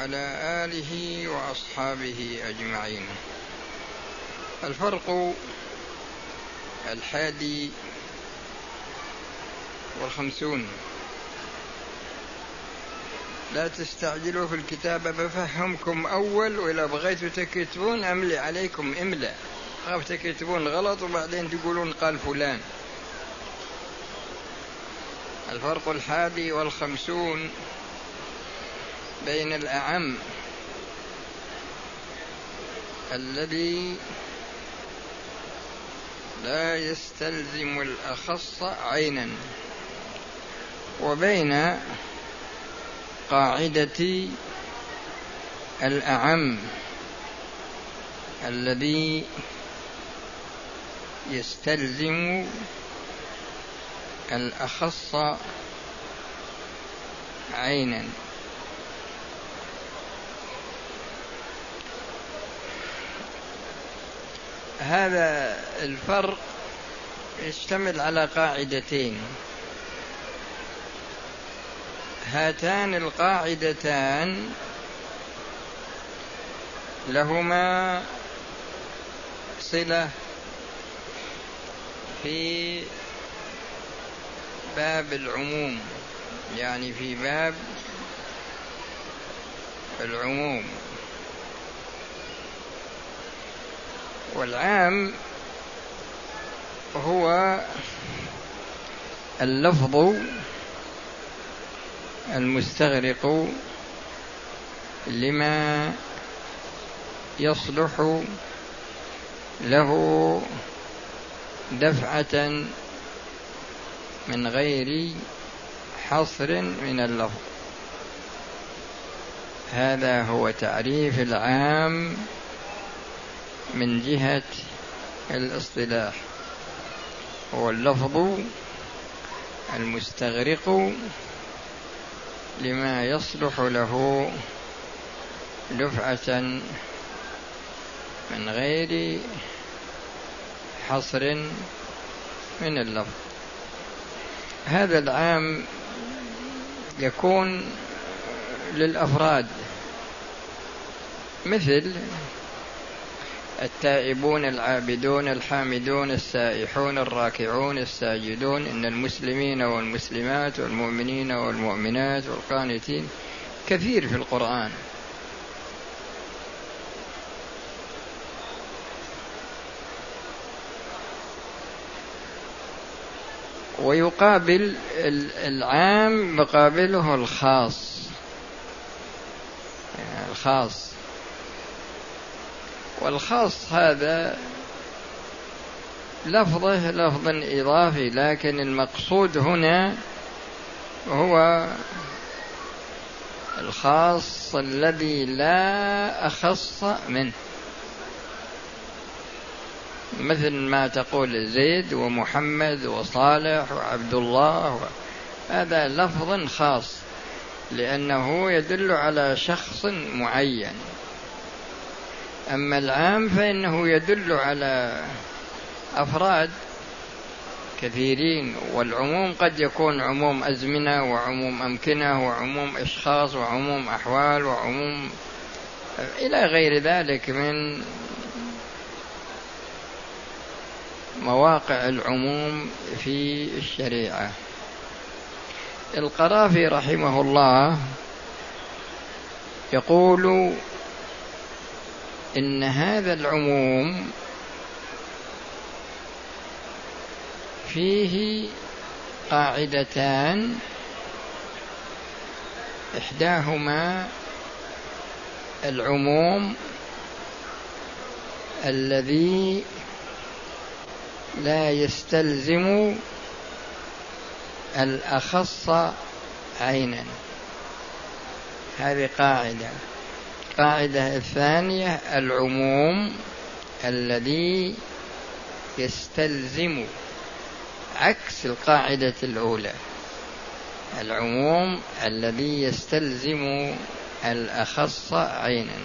وعلى آله وأصحابه أجمعين. الفرق الحادي والخمسون. لا تستعجلوا في الكتابة بفهمكم أول وإذا بغيتوا تكتبون أملي عليكم إملا. خاف تكتبون غلط وبعدين تقولون قال فلان. الفرق الحادي والخمسون. بين الأعم الذي لا يستلزم الأخص عينا وبين قاعدة الأعم الذي يستلزم الأخص عينا. هذا الفرق يشتمل على قاعدتين. هاتان القاعدتان لهما صلة في باب العموم يعني في باب العموم. والعام هو اللفظ المستغرق لما يصلح له دفعة من غير حصر من اللفظ. هذا هو تعريف العام من جهة الاصطلاح. هو اللفظ المستغرق لما يصلح له دفعة من غير حصر من اللفظ. هذا العام يكون للأفراد مثل التائبون العابدون الحامدون السائحون الراكعون الساجدون إن المسلمين والمسلمات والمؤمنين والمؤمنات والقانتين كثير في القرآن. ويقابل العام مقابله الخاص. يعني الخاص. والخاص هذا لفظه لفظ إضافي لكن المقصود هنا هو الخاص الذي لا أخص منه مثل ما تقول زيد ومحمد وصالح وعبد الله. هذا لفظ خاص لأنه يدل على شخص معين أما العام فإنه يدل على أفراد كثيرين والعموم قد يكون عموم أزمنة وعموم أمكنة وعموم أشخاص وعموم أحوال وعموم إلى غير ذلك من مواقع العموم في الشريعة. القرافي رحمه الله يقول إن هذا العموم فيه قاعدتان إحداهما العموم الذي لا يستلزم الأخص عينا. هذه قاعدة. القاعدة الثانية العموم الذي يستلزم عكس القاعدة الأولى. العموم الذي يستلزم الأخص عينا.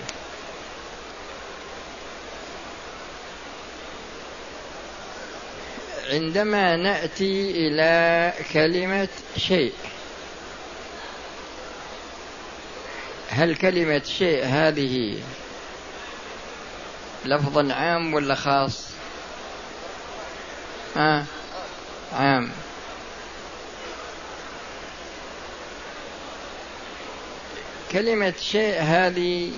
عندما نأتي إلى كلمة شيء هل كلمة شيء هذه لفظ عام ولا خاص؟ آه عام. كلمة شيء هذه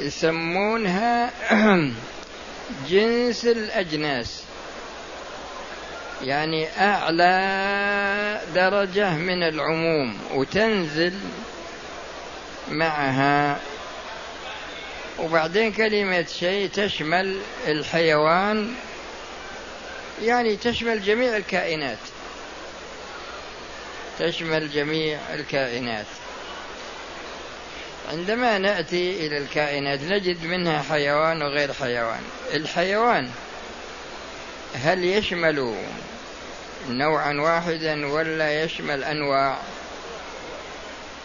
يسمونها جنس الأجناس. يعني أعلى درجة من العموم وتنزل معها. وبعدين كلمة شيء تشمل الحيوان يعني تشمل جميع الكائنات. تشمل جميع الكائنات. عندما نأتي إلى الكائنات نجد منها حيوان وغير حيوان. الحيوان هل يشمل نوعا واحدا ولا يشمل أنواع؟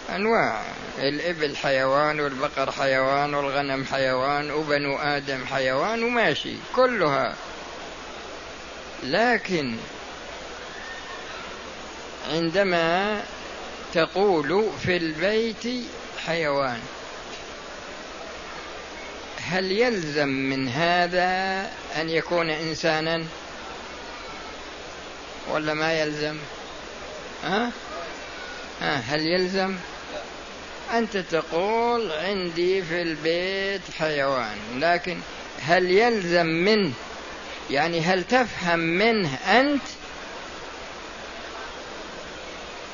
أنواع. الإبل حيوان والبقر حيوان والغنم حيوان وبنو آدم حيوان وماشي كلها. لكن عندما تقول في البيت حيوان هل يلزم من هذا أن يكون إنسانا؟ ولا ما يلزم؟ ها؟ ها هل يلزم؟ أنت تقول عندي في البيت حيوان لكن هل يلزم منه؟ يعني هل تفهم منه أنت؟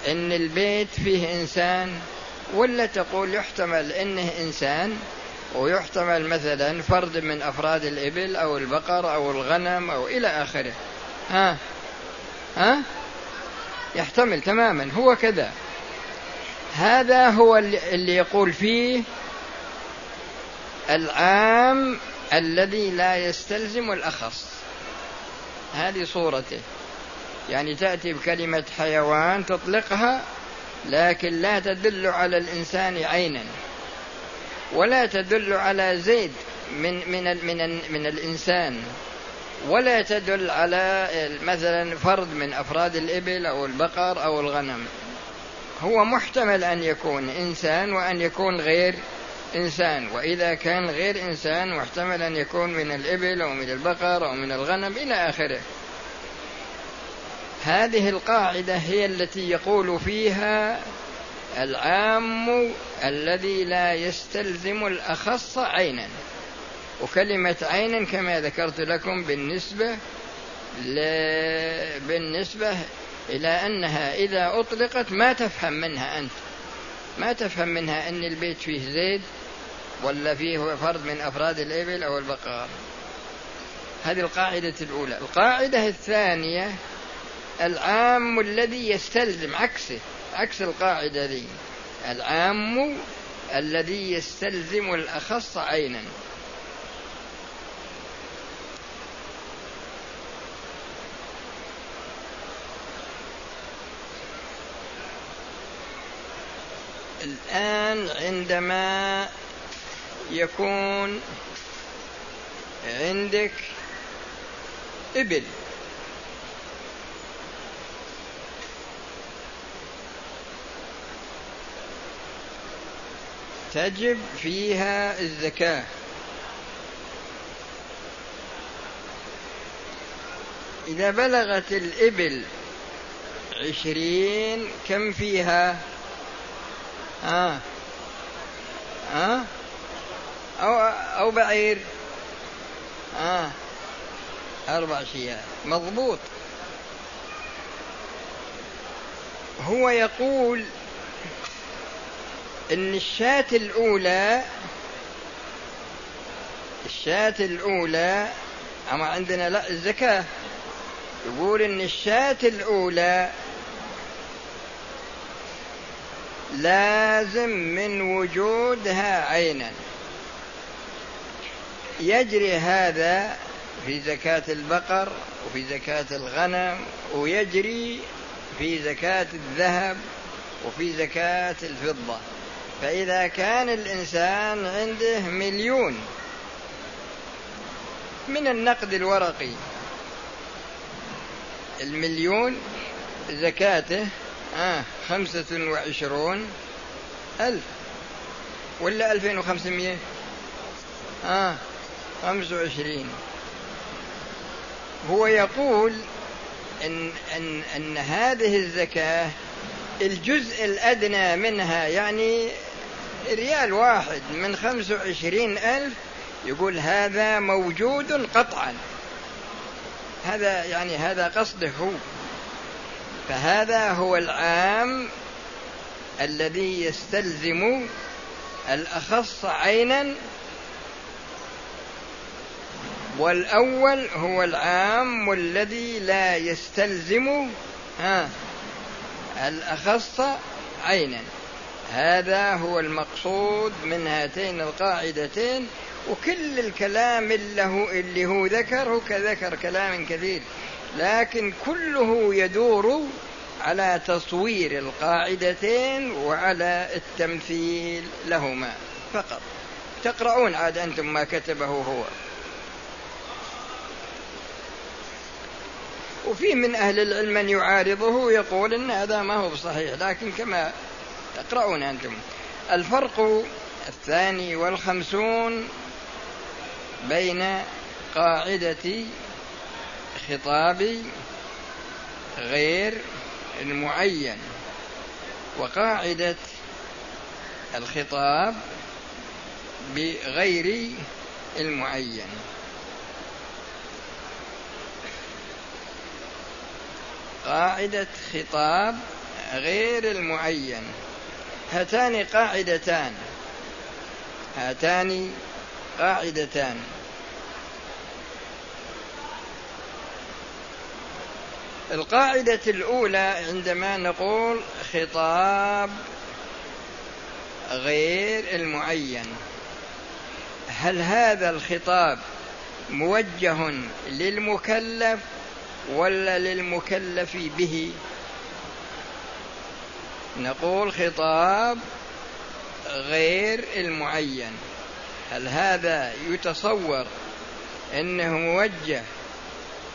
إن البيت فيه إنسان ولا تقول يحتمل إنه إنسان؟ ويحتمل مثلا فرد من أفراد الإبل أو البقر أو الغنم أو إلى آخره. ها؟ ها؟ يحتمل تماما هو كذا. هذا هو اللي يقول فيه العام الذي لا يستلزم الأخص. هذه صورته. يعني تأتي بكلمة حيوان تطلقها لكن لا تدل على الإنسان عينا ولا تدل على زيد من من من من الإنسان ولا تدل على مثلا فرد من أفراد الإبل أو البقر أو الغنم. هو محتمل أن يكون إنسان وأن يكون غير إنسان. وإذا كان غير إنسان محتمل أن يكون من الإبل أو من البقر أو من الغنم إلى آخره. هذه القاعدة هي التي يقول فيها العام الذي لا يستلزم الأخص عينا. وكلمة عينا كما ذكرت لكم بالنسبة ل... بالنسبة إلى أنها إذا أطلقت ما تفهم منها أنت. ما تفهم منها أن البيت فيه زيد ولا فيه فرد من أفراد الإبل أو البقر هذه القاعدة الأولى. القاعدة الثانية العام الذي يستلزم عكسه عكس القاعدة ذي. العام الذي يستلزم الأخص عينا. الآن عندما يكون عندك إبل. تجب فيها الزكاة. إذا بلغت الإبل عشرين كم فيها؟ آه. آه. أو, أو بعير. آه. أربع شياه مضبوط. هو يقول إن الشاة الأولى الشاة الأولى أما عندنا لا الزكاة. يقول إن الشاة الأولى لازم من وجودها عينا. يجري هذا في زكاة البقر وفي زكاة الغنم ويجري في زكاة الذهب وفي زكاة الفضة. فإذا كان الإنسان عنده مليون من النقد الورقي المليون زكاته آه خمسة وعشرون ألف. ولا ألفين وخمسمية؟ آه خمس وعشرين. هو يقول إن, إن, أن هذه الزكاة الجزء الأدنى منها يعني ريال واحد من خمس وعشرين ألف يقول هذا موجود قطعا. هذا يعني هذا قصده هو. فهذا هو العام الذي يستلزم الأخص عينا والأول هو العام الذي لا يستلزم ها الأخص عينا. هذا هو المقصود من هاتين القاعدتين وكل الكلام اللي هو, اللي هو ذكره كذكر كلام كثير. لكن كله يدور على تصوير القاعدتين وعلى التمثيل لهما فقط. تقرؤون عاد أنتم ما كتبه هو. وفي من أهل العلم من يعارضه يقول أن هذا ما هو بصحيح لكن كما تقرؤون أنتم. الفرق الثاني والخمسون بين قاعدة خطاب غير المعين. وقاعدة الخطاب بغير المعين. قاعدة خطاب غير المعين. هاتان قاعدتان. هاتان قاعدتان. القاعدة الأولى عندما نقول خطاب غير المعين. هل هذا الخطاب موجه للمكلف ولا للمكلف به؟ نقول خطاب غير المعين. هل هذا يتصور أنه موجه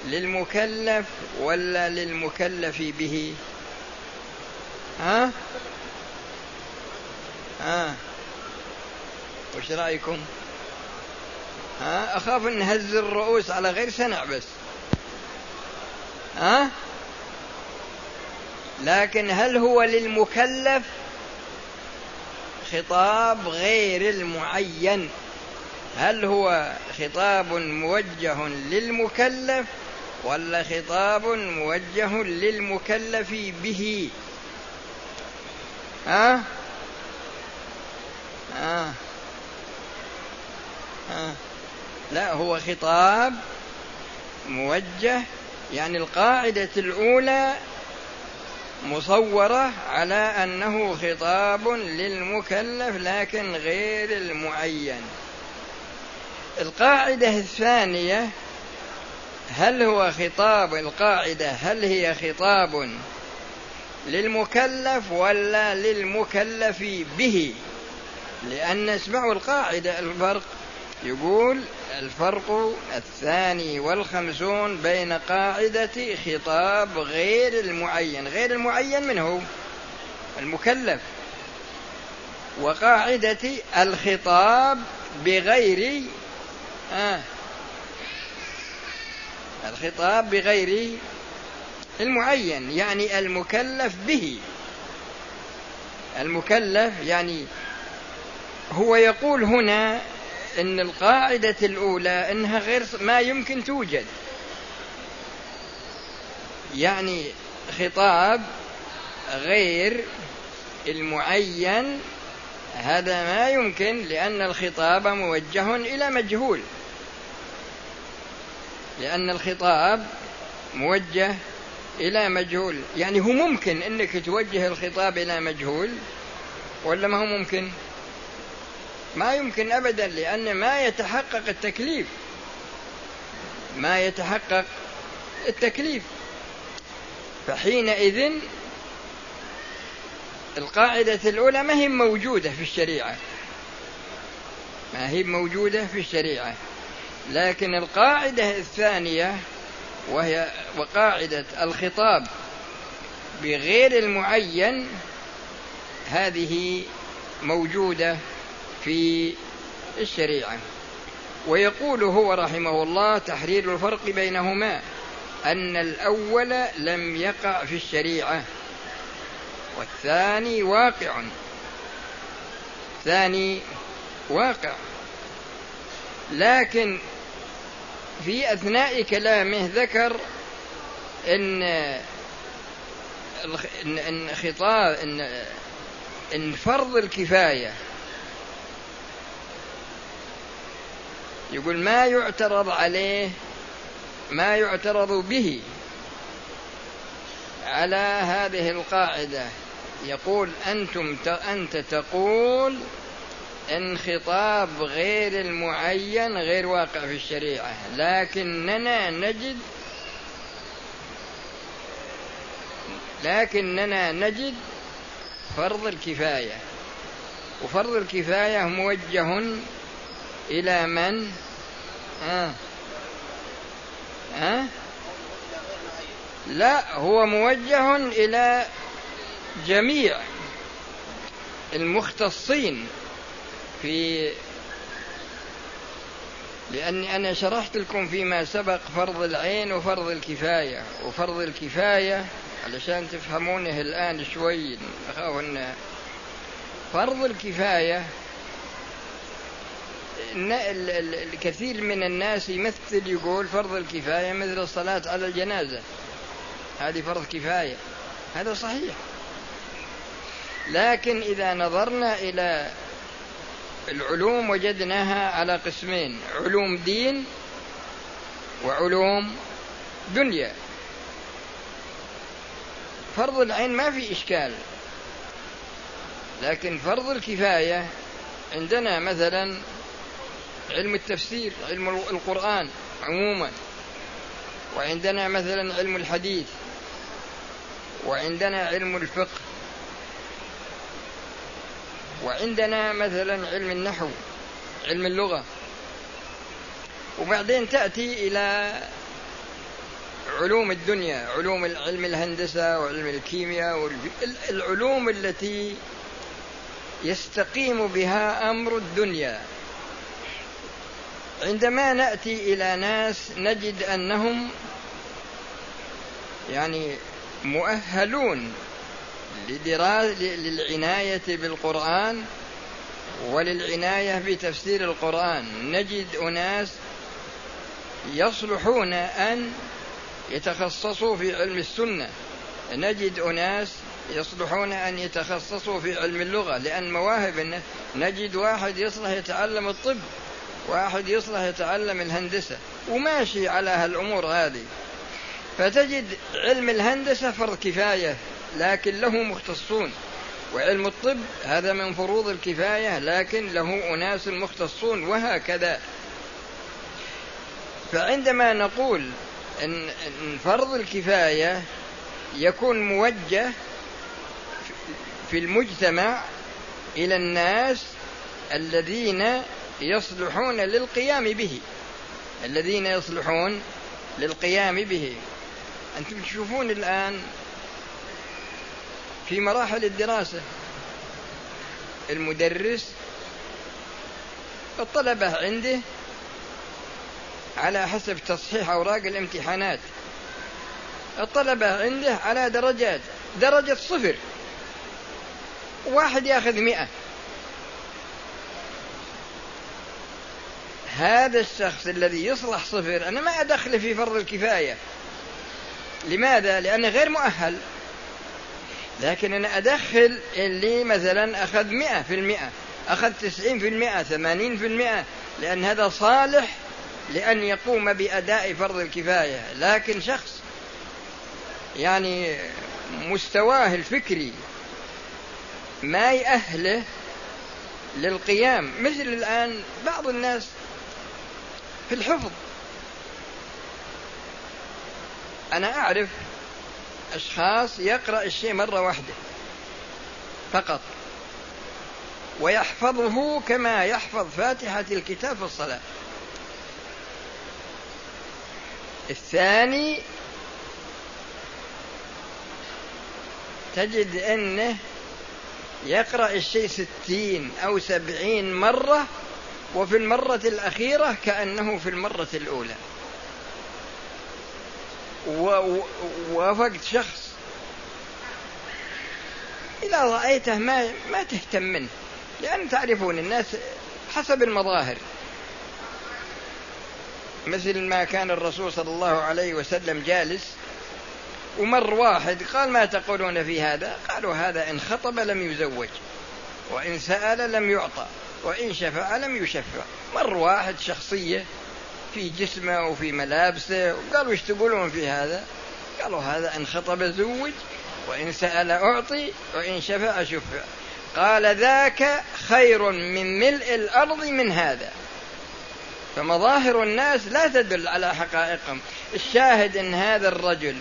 للمكلف ولا للمكلف به؟ ها؟ ها؟ وش رأيكم؟ ها؟ أخاف نهز الرؤوس على غير سنع بس. ها؟ لكن هل هو للمكلف؟ خطاب غير المعين. هل هو خطاب موجه للمكلف؟ ولا خطاب موجه للمكلف به. ها؟ ها؟ لا هو خطاب موجه يعني القاعدة الأولى مصورة على أنه خطاب للمكلف لكن غير المعين. القاعدة الثانية هل هو خطاب القاعدة؟ هل هي خطاب للمكلف ولا للمكلف به؟ لأن اسمعوا القاعدة الفرق. يقول الفرق الثاني والخمسون بين قاعدة خطاب غير المعين. غير المعين من هو؟ المكلف. وقاعدة الخطاب بغير آه الخطاب بغير المعين يعني المكلف به. المكلف يعني هو يقول هنا إن القاعدة الأولى إنها غير ما يمكن توجد. يعني خطاب غير المعين هذا ما يمكن لأن الخطاب موجه إلى مجهول. لأن الخطاب موجه إلى مجهول. يعني هو ممكن أنك توجه الخطاب إلى مجهول ولا ما هو ممكن؟ ما يمكن أبدا لأن ما يتحقق التكليف. ما يتحقق التكليف. فحينئذ القاعدة الأولى ما هي موجودة في الشريعة. ما هي موجودة في الشريعة. لكن القاعدة الثانية وهي وقاعدة الخطاب بغير المعين هذه موجودة في الشريعة. ويقول هو رحمه الله تحرير الفرق بينهما أن الأول لم يقع في الشريعة والثاني واقع. ثاني واقع. لكن في أثناء كلامه ذكر إن إن خطاب إن إن فرض الكفاية. يقول ما يعترض عليه ما يعترض به على هذه القاعدة. يقول أنتم أنت تقول إن خطاب غير المعين غير واقع في الشريعة لكننا نجد لكننا نجد فرض الكفاية وفرض الكفاية موجه إلى من؟ آه. آه؟ لا هو موجه إلى جميع المختصين في لأني أنا شرحت لكم فيما سبق فرض العين وفرض الكفاية وفرض الكفاية علشان تفهمونه الآن شوي أخاف أن فرض الكفاية الكثير من الناس يمثل يقول فرض الكفاية مثل الصلاة على الجنازة. هذه فرض كفاية. هذا صحيح. لكن إذا نظرنا إلى العلوم وجدناها على قسمين علوم دين وعلوم دنيا. فرض العين ما في إشكال لكن فرض الكفاية عندنا مثلا علم التفسير علم القرآن عموما وعندنا مثلا علم الحديث وعندنا علم الفقه. وعندنا مثلا علم النحو علم اللغة. وبعدين تأتي إلى علوم الدنيا علوم علم الهندسة وعلم الكيمياء العلوم التي يستقيم بها أمر الدنيا. عندما نأتي إلى ناس نجد أنهم يعني مؤهلون للعناية بالقرآن وللعناية بتفسير القرآن. نجد أناس يصلحون أن يتخصصوا في علم السنة. نجد أناس يصلحون أن يتخصصوا في علم اللغة لأن مواهب نجد واحد يصلح يتعلم الطب واحد يصلح يتعلم الهندسة وماشي على هالأمور هذه. فتجد علم الهندسة فرض كفاية. لكن له مختصون. وعلم الطب هذا من فروض الكفاية لكن له أناس مختصون وهكذا. فعندما نقول إن فرض الكفاية يكون موجه في المجتمع إلى الناس الذين يصلحون للقيام به. الذين يصلحون للقيام به. أنتم تشوفون الآن في مراحل الدراسة. المدرس الطلبة عنده على حسب تصحيح أوراق الامتحانات. الطلبة عنده على درجات درجة صفر. واحد ياخذ مئة. هذا الشخص الذي يصلح صفر أنا ما أدخله في فرض الكفاية. لماذا؟ لأنه غير مؤهل. لكن أنا أدخل اللي مثلا أخذ مئة في المئة أخذ تسعين في المئة ثمانين في المئة لأن هذا صالح لأن يقوم بأداء فرض الكفاية. لكن شخص يعني مستواه الفكري ما يأهله للقيام مثل الآن بعض الناس في الحفظ. أنا أعرف أشخاص يقرأ الشيء مرة واحدة فقط. ويحفظه كما يحفظ فاتحة الكتاب في الصلاة. الثاني تجد أنه يقرأ الشيء ستين أو سبعين مرة وفي المرة الأخيرة كأنه في المرة الأولى. ووافقت شخص. إذا رأيته ما ما تهتم منه لأن تعرفون الناس حسب المظاهر. مثل ما كان الرسول صلى الله عليه وسلم جالس ومر واحد قال ما تقولون في هذا؟ قالوا هذا إن خطب لم يزوج وإن سأل لم يعطى وإن شفع لم يشفع. مر واحد شخصية في جسمه وفي ملابسه. وقالوا إيش تقولون في هذا؟ قالوا هذا إن خطب زوج وإن سأل أعطي وإن شفع شفع. قال ذاك خير من ملء الأرض من هذا. فمظاهر الناس لا تدل على حقائقهم. الشاهد إن هذا الرجل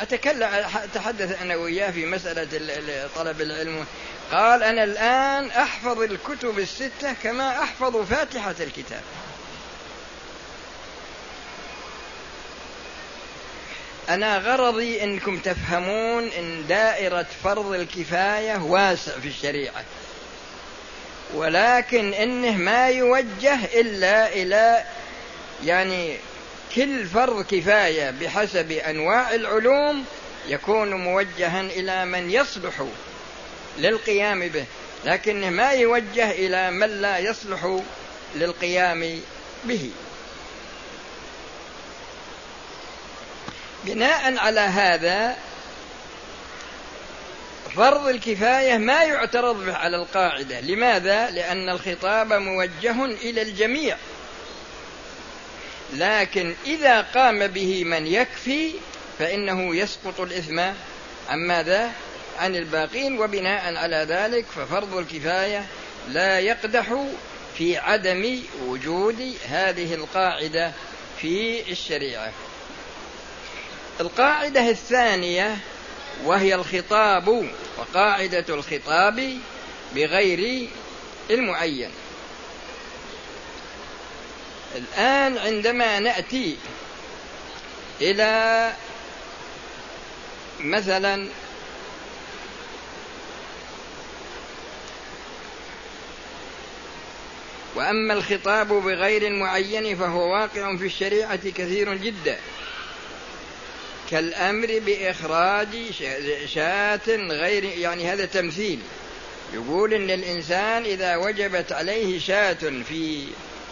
أتكلم أتحدث أنا وياه في مسألة طلب العلم. قال أنا الآن أحفظ الكتب الستة كما أحفظ فاتحة الكتاب. أنا غرضي أنكم تفهمون أن دائرة فرض الكفاية واسع في الشريعة. ولكن إنه ما يوجه إلا إلى يعني كل فرض كفاية بحسب أنواع العلوم يكون موجها إلى من يصلح للقيام به. لكنه ما يوجه إلى من لا يصلح للقيام به. بناء على هذا فرض الكفاية ما يعترض به على القاعدة لماذا؟ لأن الخطاب موجه إلى الجميع لكن إذا قام به من يكفي فإنه يسقط الإثم عن ماذا؟ عن الباقين وبناء على ذلك ففرض الكفاية لا يقدح في عدم وجود هذه القاعدة في الشريعة. القاعدة الثانية وهي الخطاب وقاعدة الخطاب بغير المعين. الآن عندما نأتي إلى مثلا وأما الخطاب بغير المعين فهو واقع في الشريعة كثير جدا. كالأمر بإخراج شاة غير يعني هذا تمثيل. يقول إن الإنسان إذا وجبت عليه شاة في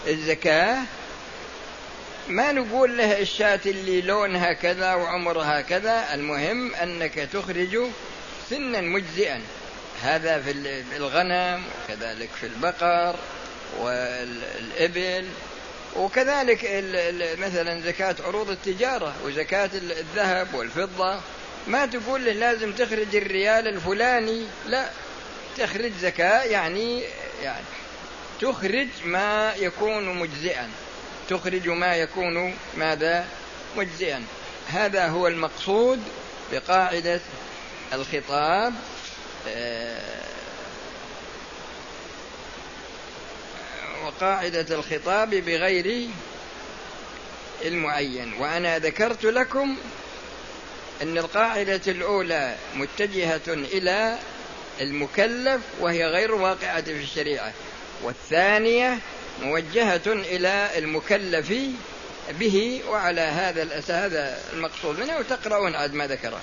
الزكاة ما نقول له الشاة اللي لونها كذا وعمرها كذا المهم أنك تخرج سنا مجزئا. هذا في الغنم وكذلك في البقر والإبل. وكذلك مثلا زكاة عروض التجارة وزكاة الذهب والفضة. ما تقول له لازم تخرج الريال الفلاني لا تخرج زكاة يعني يعني تخرج ما يكون مجزئا. تخرج ما يكون ماذا؟ مجزئا. هذا هو المقصود بقاعدة الخطاب وقاعدة الخطاب بغير المعين. وأنا ذكرت لكم أن القاعدة الأولى متجهة إلى المكلف وهي غير واقعة في الشريعة. والثانية موجهة إلى المكلف به وعلى هذا هذا المقصود منه وتقرؤون عاد ما ذكره.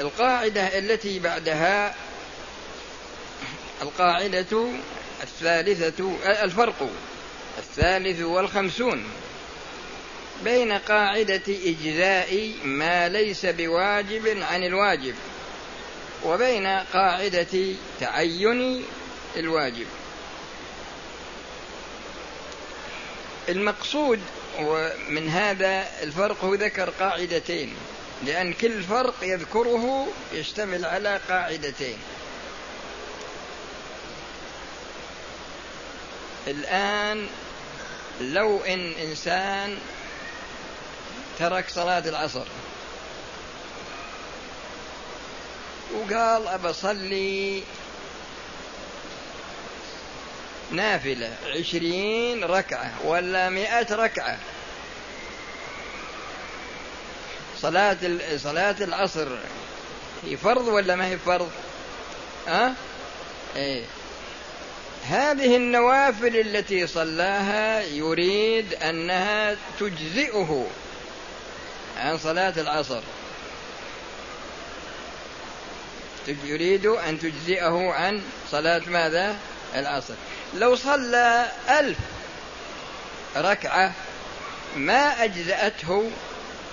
القاعدة التي بعدها القاعدة الثالثة الفرق الثالث والخمسون بين قاعدة إجزاء ما ليس بواجب عن الواجب وبين قاعدة تعين الواجب. المقصود من هذا الفرق ذكر قاعدتين لأن كل فرق يذكره يشتمل على قاعدتين. الآن لو إن إنسان ترك صلاة العصر وقال أبى أصلي نافلة عشرين ركعة ولا مئة ركعة. صلاة صلاة العصر هي فرض ولا ما هي فرض؟ أه؟ إيه. هذه النوافل التي صلاها يريد أنها تجزئه عن صلاة العصر. يريد أن تجزئه عن صلاة ماذا؟ العصر. لو صلى ألف ركعة ما أجزأته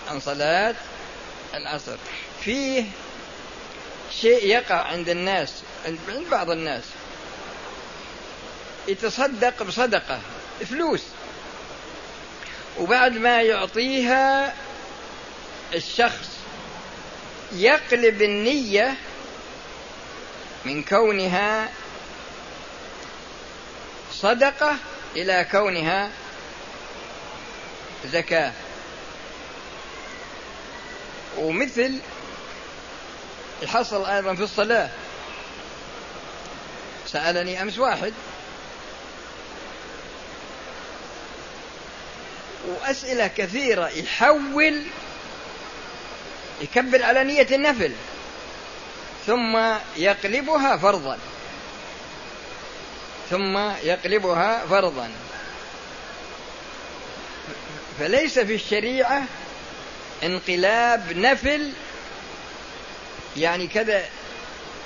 عن صلاة العصر. فيه شيء يقع عند الناس عند بعض الناس. يتصدق بصدقة فلوس. وبعد ما يعطيها الشخص يقلب النية من كونها صدقة إلى كونها زكاة. ومثل الحصل أيضا في الصلاة. سألني أمس واحد وأسئلة كثيرة. يحول يكبر على نية النفل ثم يقلبها فرضا. ثم يقلبها فرضا. فليس في الشريعة انقلاب نفل يعني كذا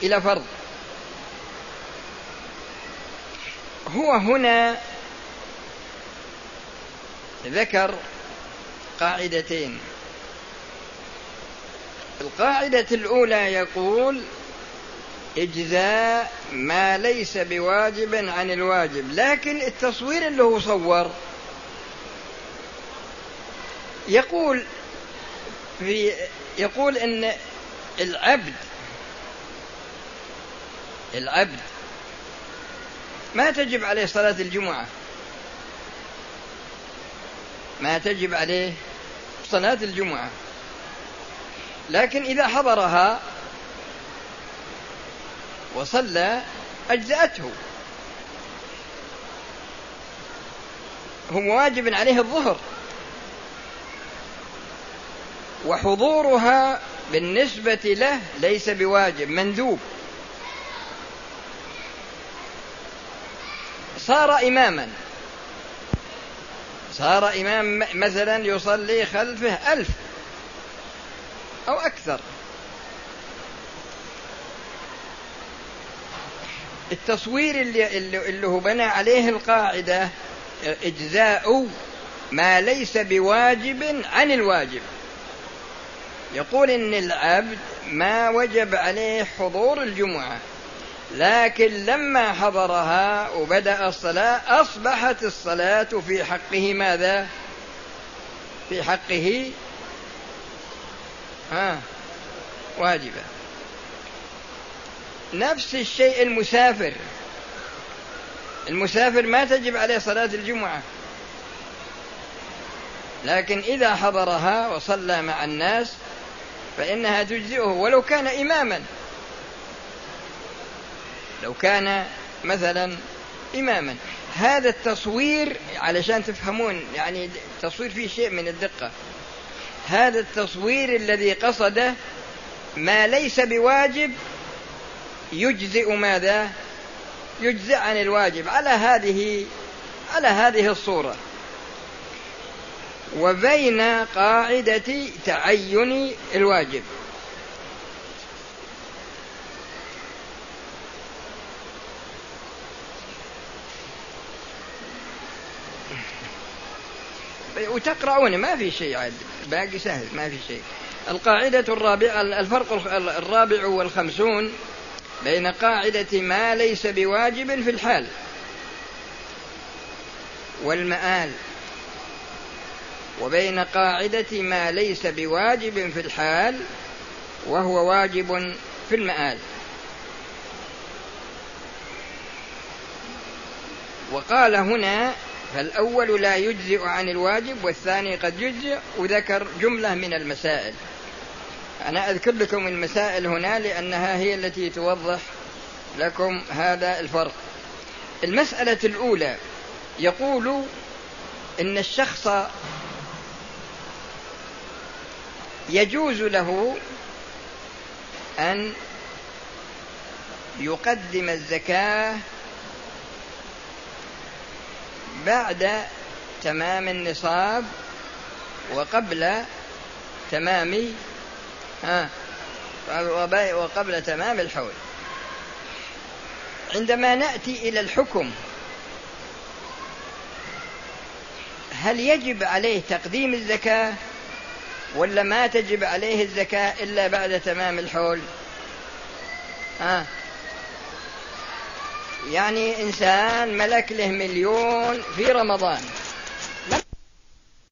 إلى فرض. هو هنا ذكر قاعدتين. القاعدة الأولى يقول إجزاء ما ليس بواجب عن الواجب لكن التصوير اللي هو صور. يقول في يقول إن العبد العبد ما تجب عليه صلاة الجمعة. ما تجب عليه صلاة الجمعة. لكن إذا حضرها وصلى أجزأته. هو واجب عليه الظهر. وحضورها بالنسبة له ليس بواجب مندوب. صار إماما. صار إمام مثلا يصلي خلفه ألف أو أكثر. التصوير اللي, اللي هو بنى عليه القاعدة إجزاء ما ليس بواجب عن الواجب. يقول إن العبد ما وجب عليه حضور الجمعة. لكن لما حضرها وبدأ الصلاة أصبحت الصلاة في حقه ماذا؟ في حقه ها واجبة. نفس الشيء المسافر. المسافر ما تجب عليه صلاة الجمعة. لكن إذا حضرها وصلى مع الناس فإنها تجزئه ولو كان إماما. لو كان مثلا إماما. هذا التصوير علشان تفهمون يعني التصوير فيه شيء من الدقة. هذا التصوير الذي قصده ما ليس بواجب يجزئ ماذا؟ يجزئ عن الواجب. على هذه على هذه الصورة. وبين قاعدة تعين الواجب. وتقرؤون ما في شيء عاد. باقي سهل ما في شيء. القاعدة الرابعة الفرق الرابع والخمسون بين قاعدة ما ليس بواجب في الحال والمآل وبين قاعدة ما ليس بواجب في الحال وهو واجب في المآل. وقال هنا فالأول لا يجزئ عن الواجب والثاني قد يجزئ وذكر جملة من المسائل. أنا أذكر لكم المسائل هنا لأنها هي التي توضح لكم هذا الفرق. المسألة الأولى يقول إن الشخص يجوز له أن يقدم الزكاة بعد تمام النصاب وقبل تمام ها وقبل تمام الحول. عندما نأتي إلى الحكم هل يجب عليه تقديم الزكاة ولا ما تجب عليه الزكاة إلا بعد تمام الحول؟ ها يعني إنسان ملك له مليون في رمضان.